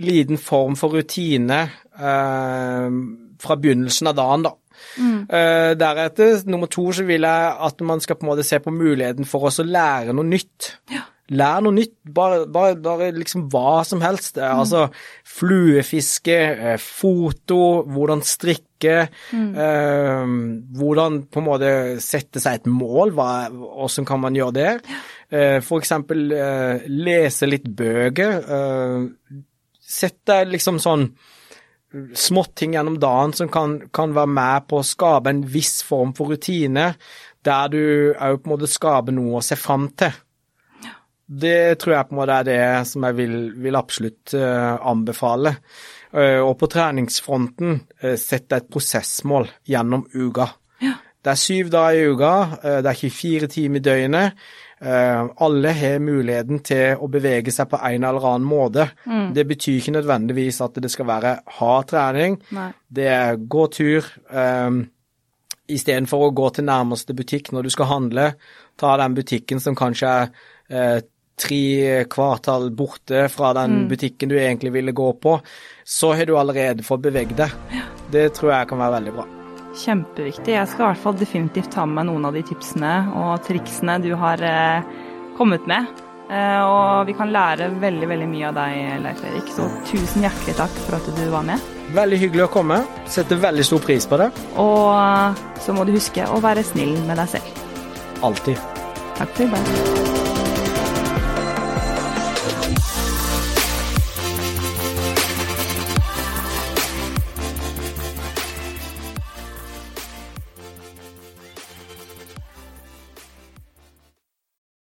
liten form for rutine eh, fra begynnelsen av dagen, da. Mm. Uh, deretter, nummer to, så vil jeg at man skal på en måte se på muligheten for oss å lære noe nytt. Ja. Lær noe nytt, bare, bare, bare, liksom hva som helst. Mm. Altså fluefiske, eh, foto, hvordan strikke, mm. uh, hvordan på en måte sette seg et mål, hva, hvordan kan man gjøre det? Uh, for eksempel eh, lese litt bøker. Sett deg liksom sånn småting gjennom dagen som kan, kan, være med på å skape en viss form for rutine, der du òg på en måte skaper noe å se fram til. Det tror jeg på en måte er det som jeg vil, vil absolutt uh, anbefale. Uh, og på treningsfronten, uh, sett et prosessmål gjennom uka. Ja. Det er syv dager i uka, det er 24 timer i døgnet. Alle har muligheten til å bevege seg på en eller annen måte. Mm. Det betyr ikke nødvendigvis at det skal være hard trening. Nei. Det er gå tur. Um, Istedenfor å gå til nærmeste butikk når du skal handle, ta den butikken som kanskje er tre kvartal borte fra den mm. butikken du egentlig ville gå på, så har du allerede fått beveget deg. Det tror jeg kan være veldig bra. Kjempeviktig. Jeg skal i hvert fall definitivt ta med meg noen av de tipsene og triksene du har eh, kommet med. Eh, og vi kan lære veldig veldig mye av deg, Leif Erik. Så tusen hjertelig takk for at du var med. Veldig hyggelig å komme. Setter veldig stor pris på det. Og eh, så må du huske å være snill med deg selv. Alltid. Takk for i dag.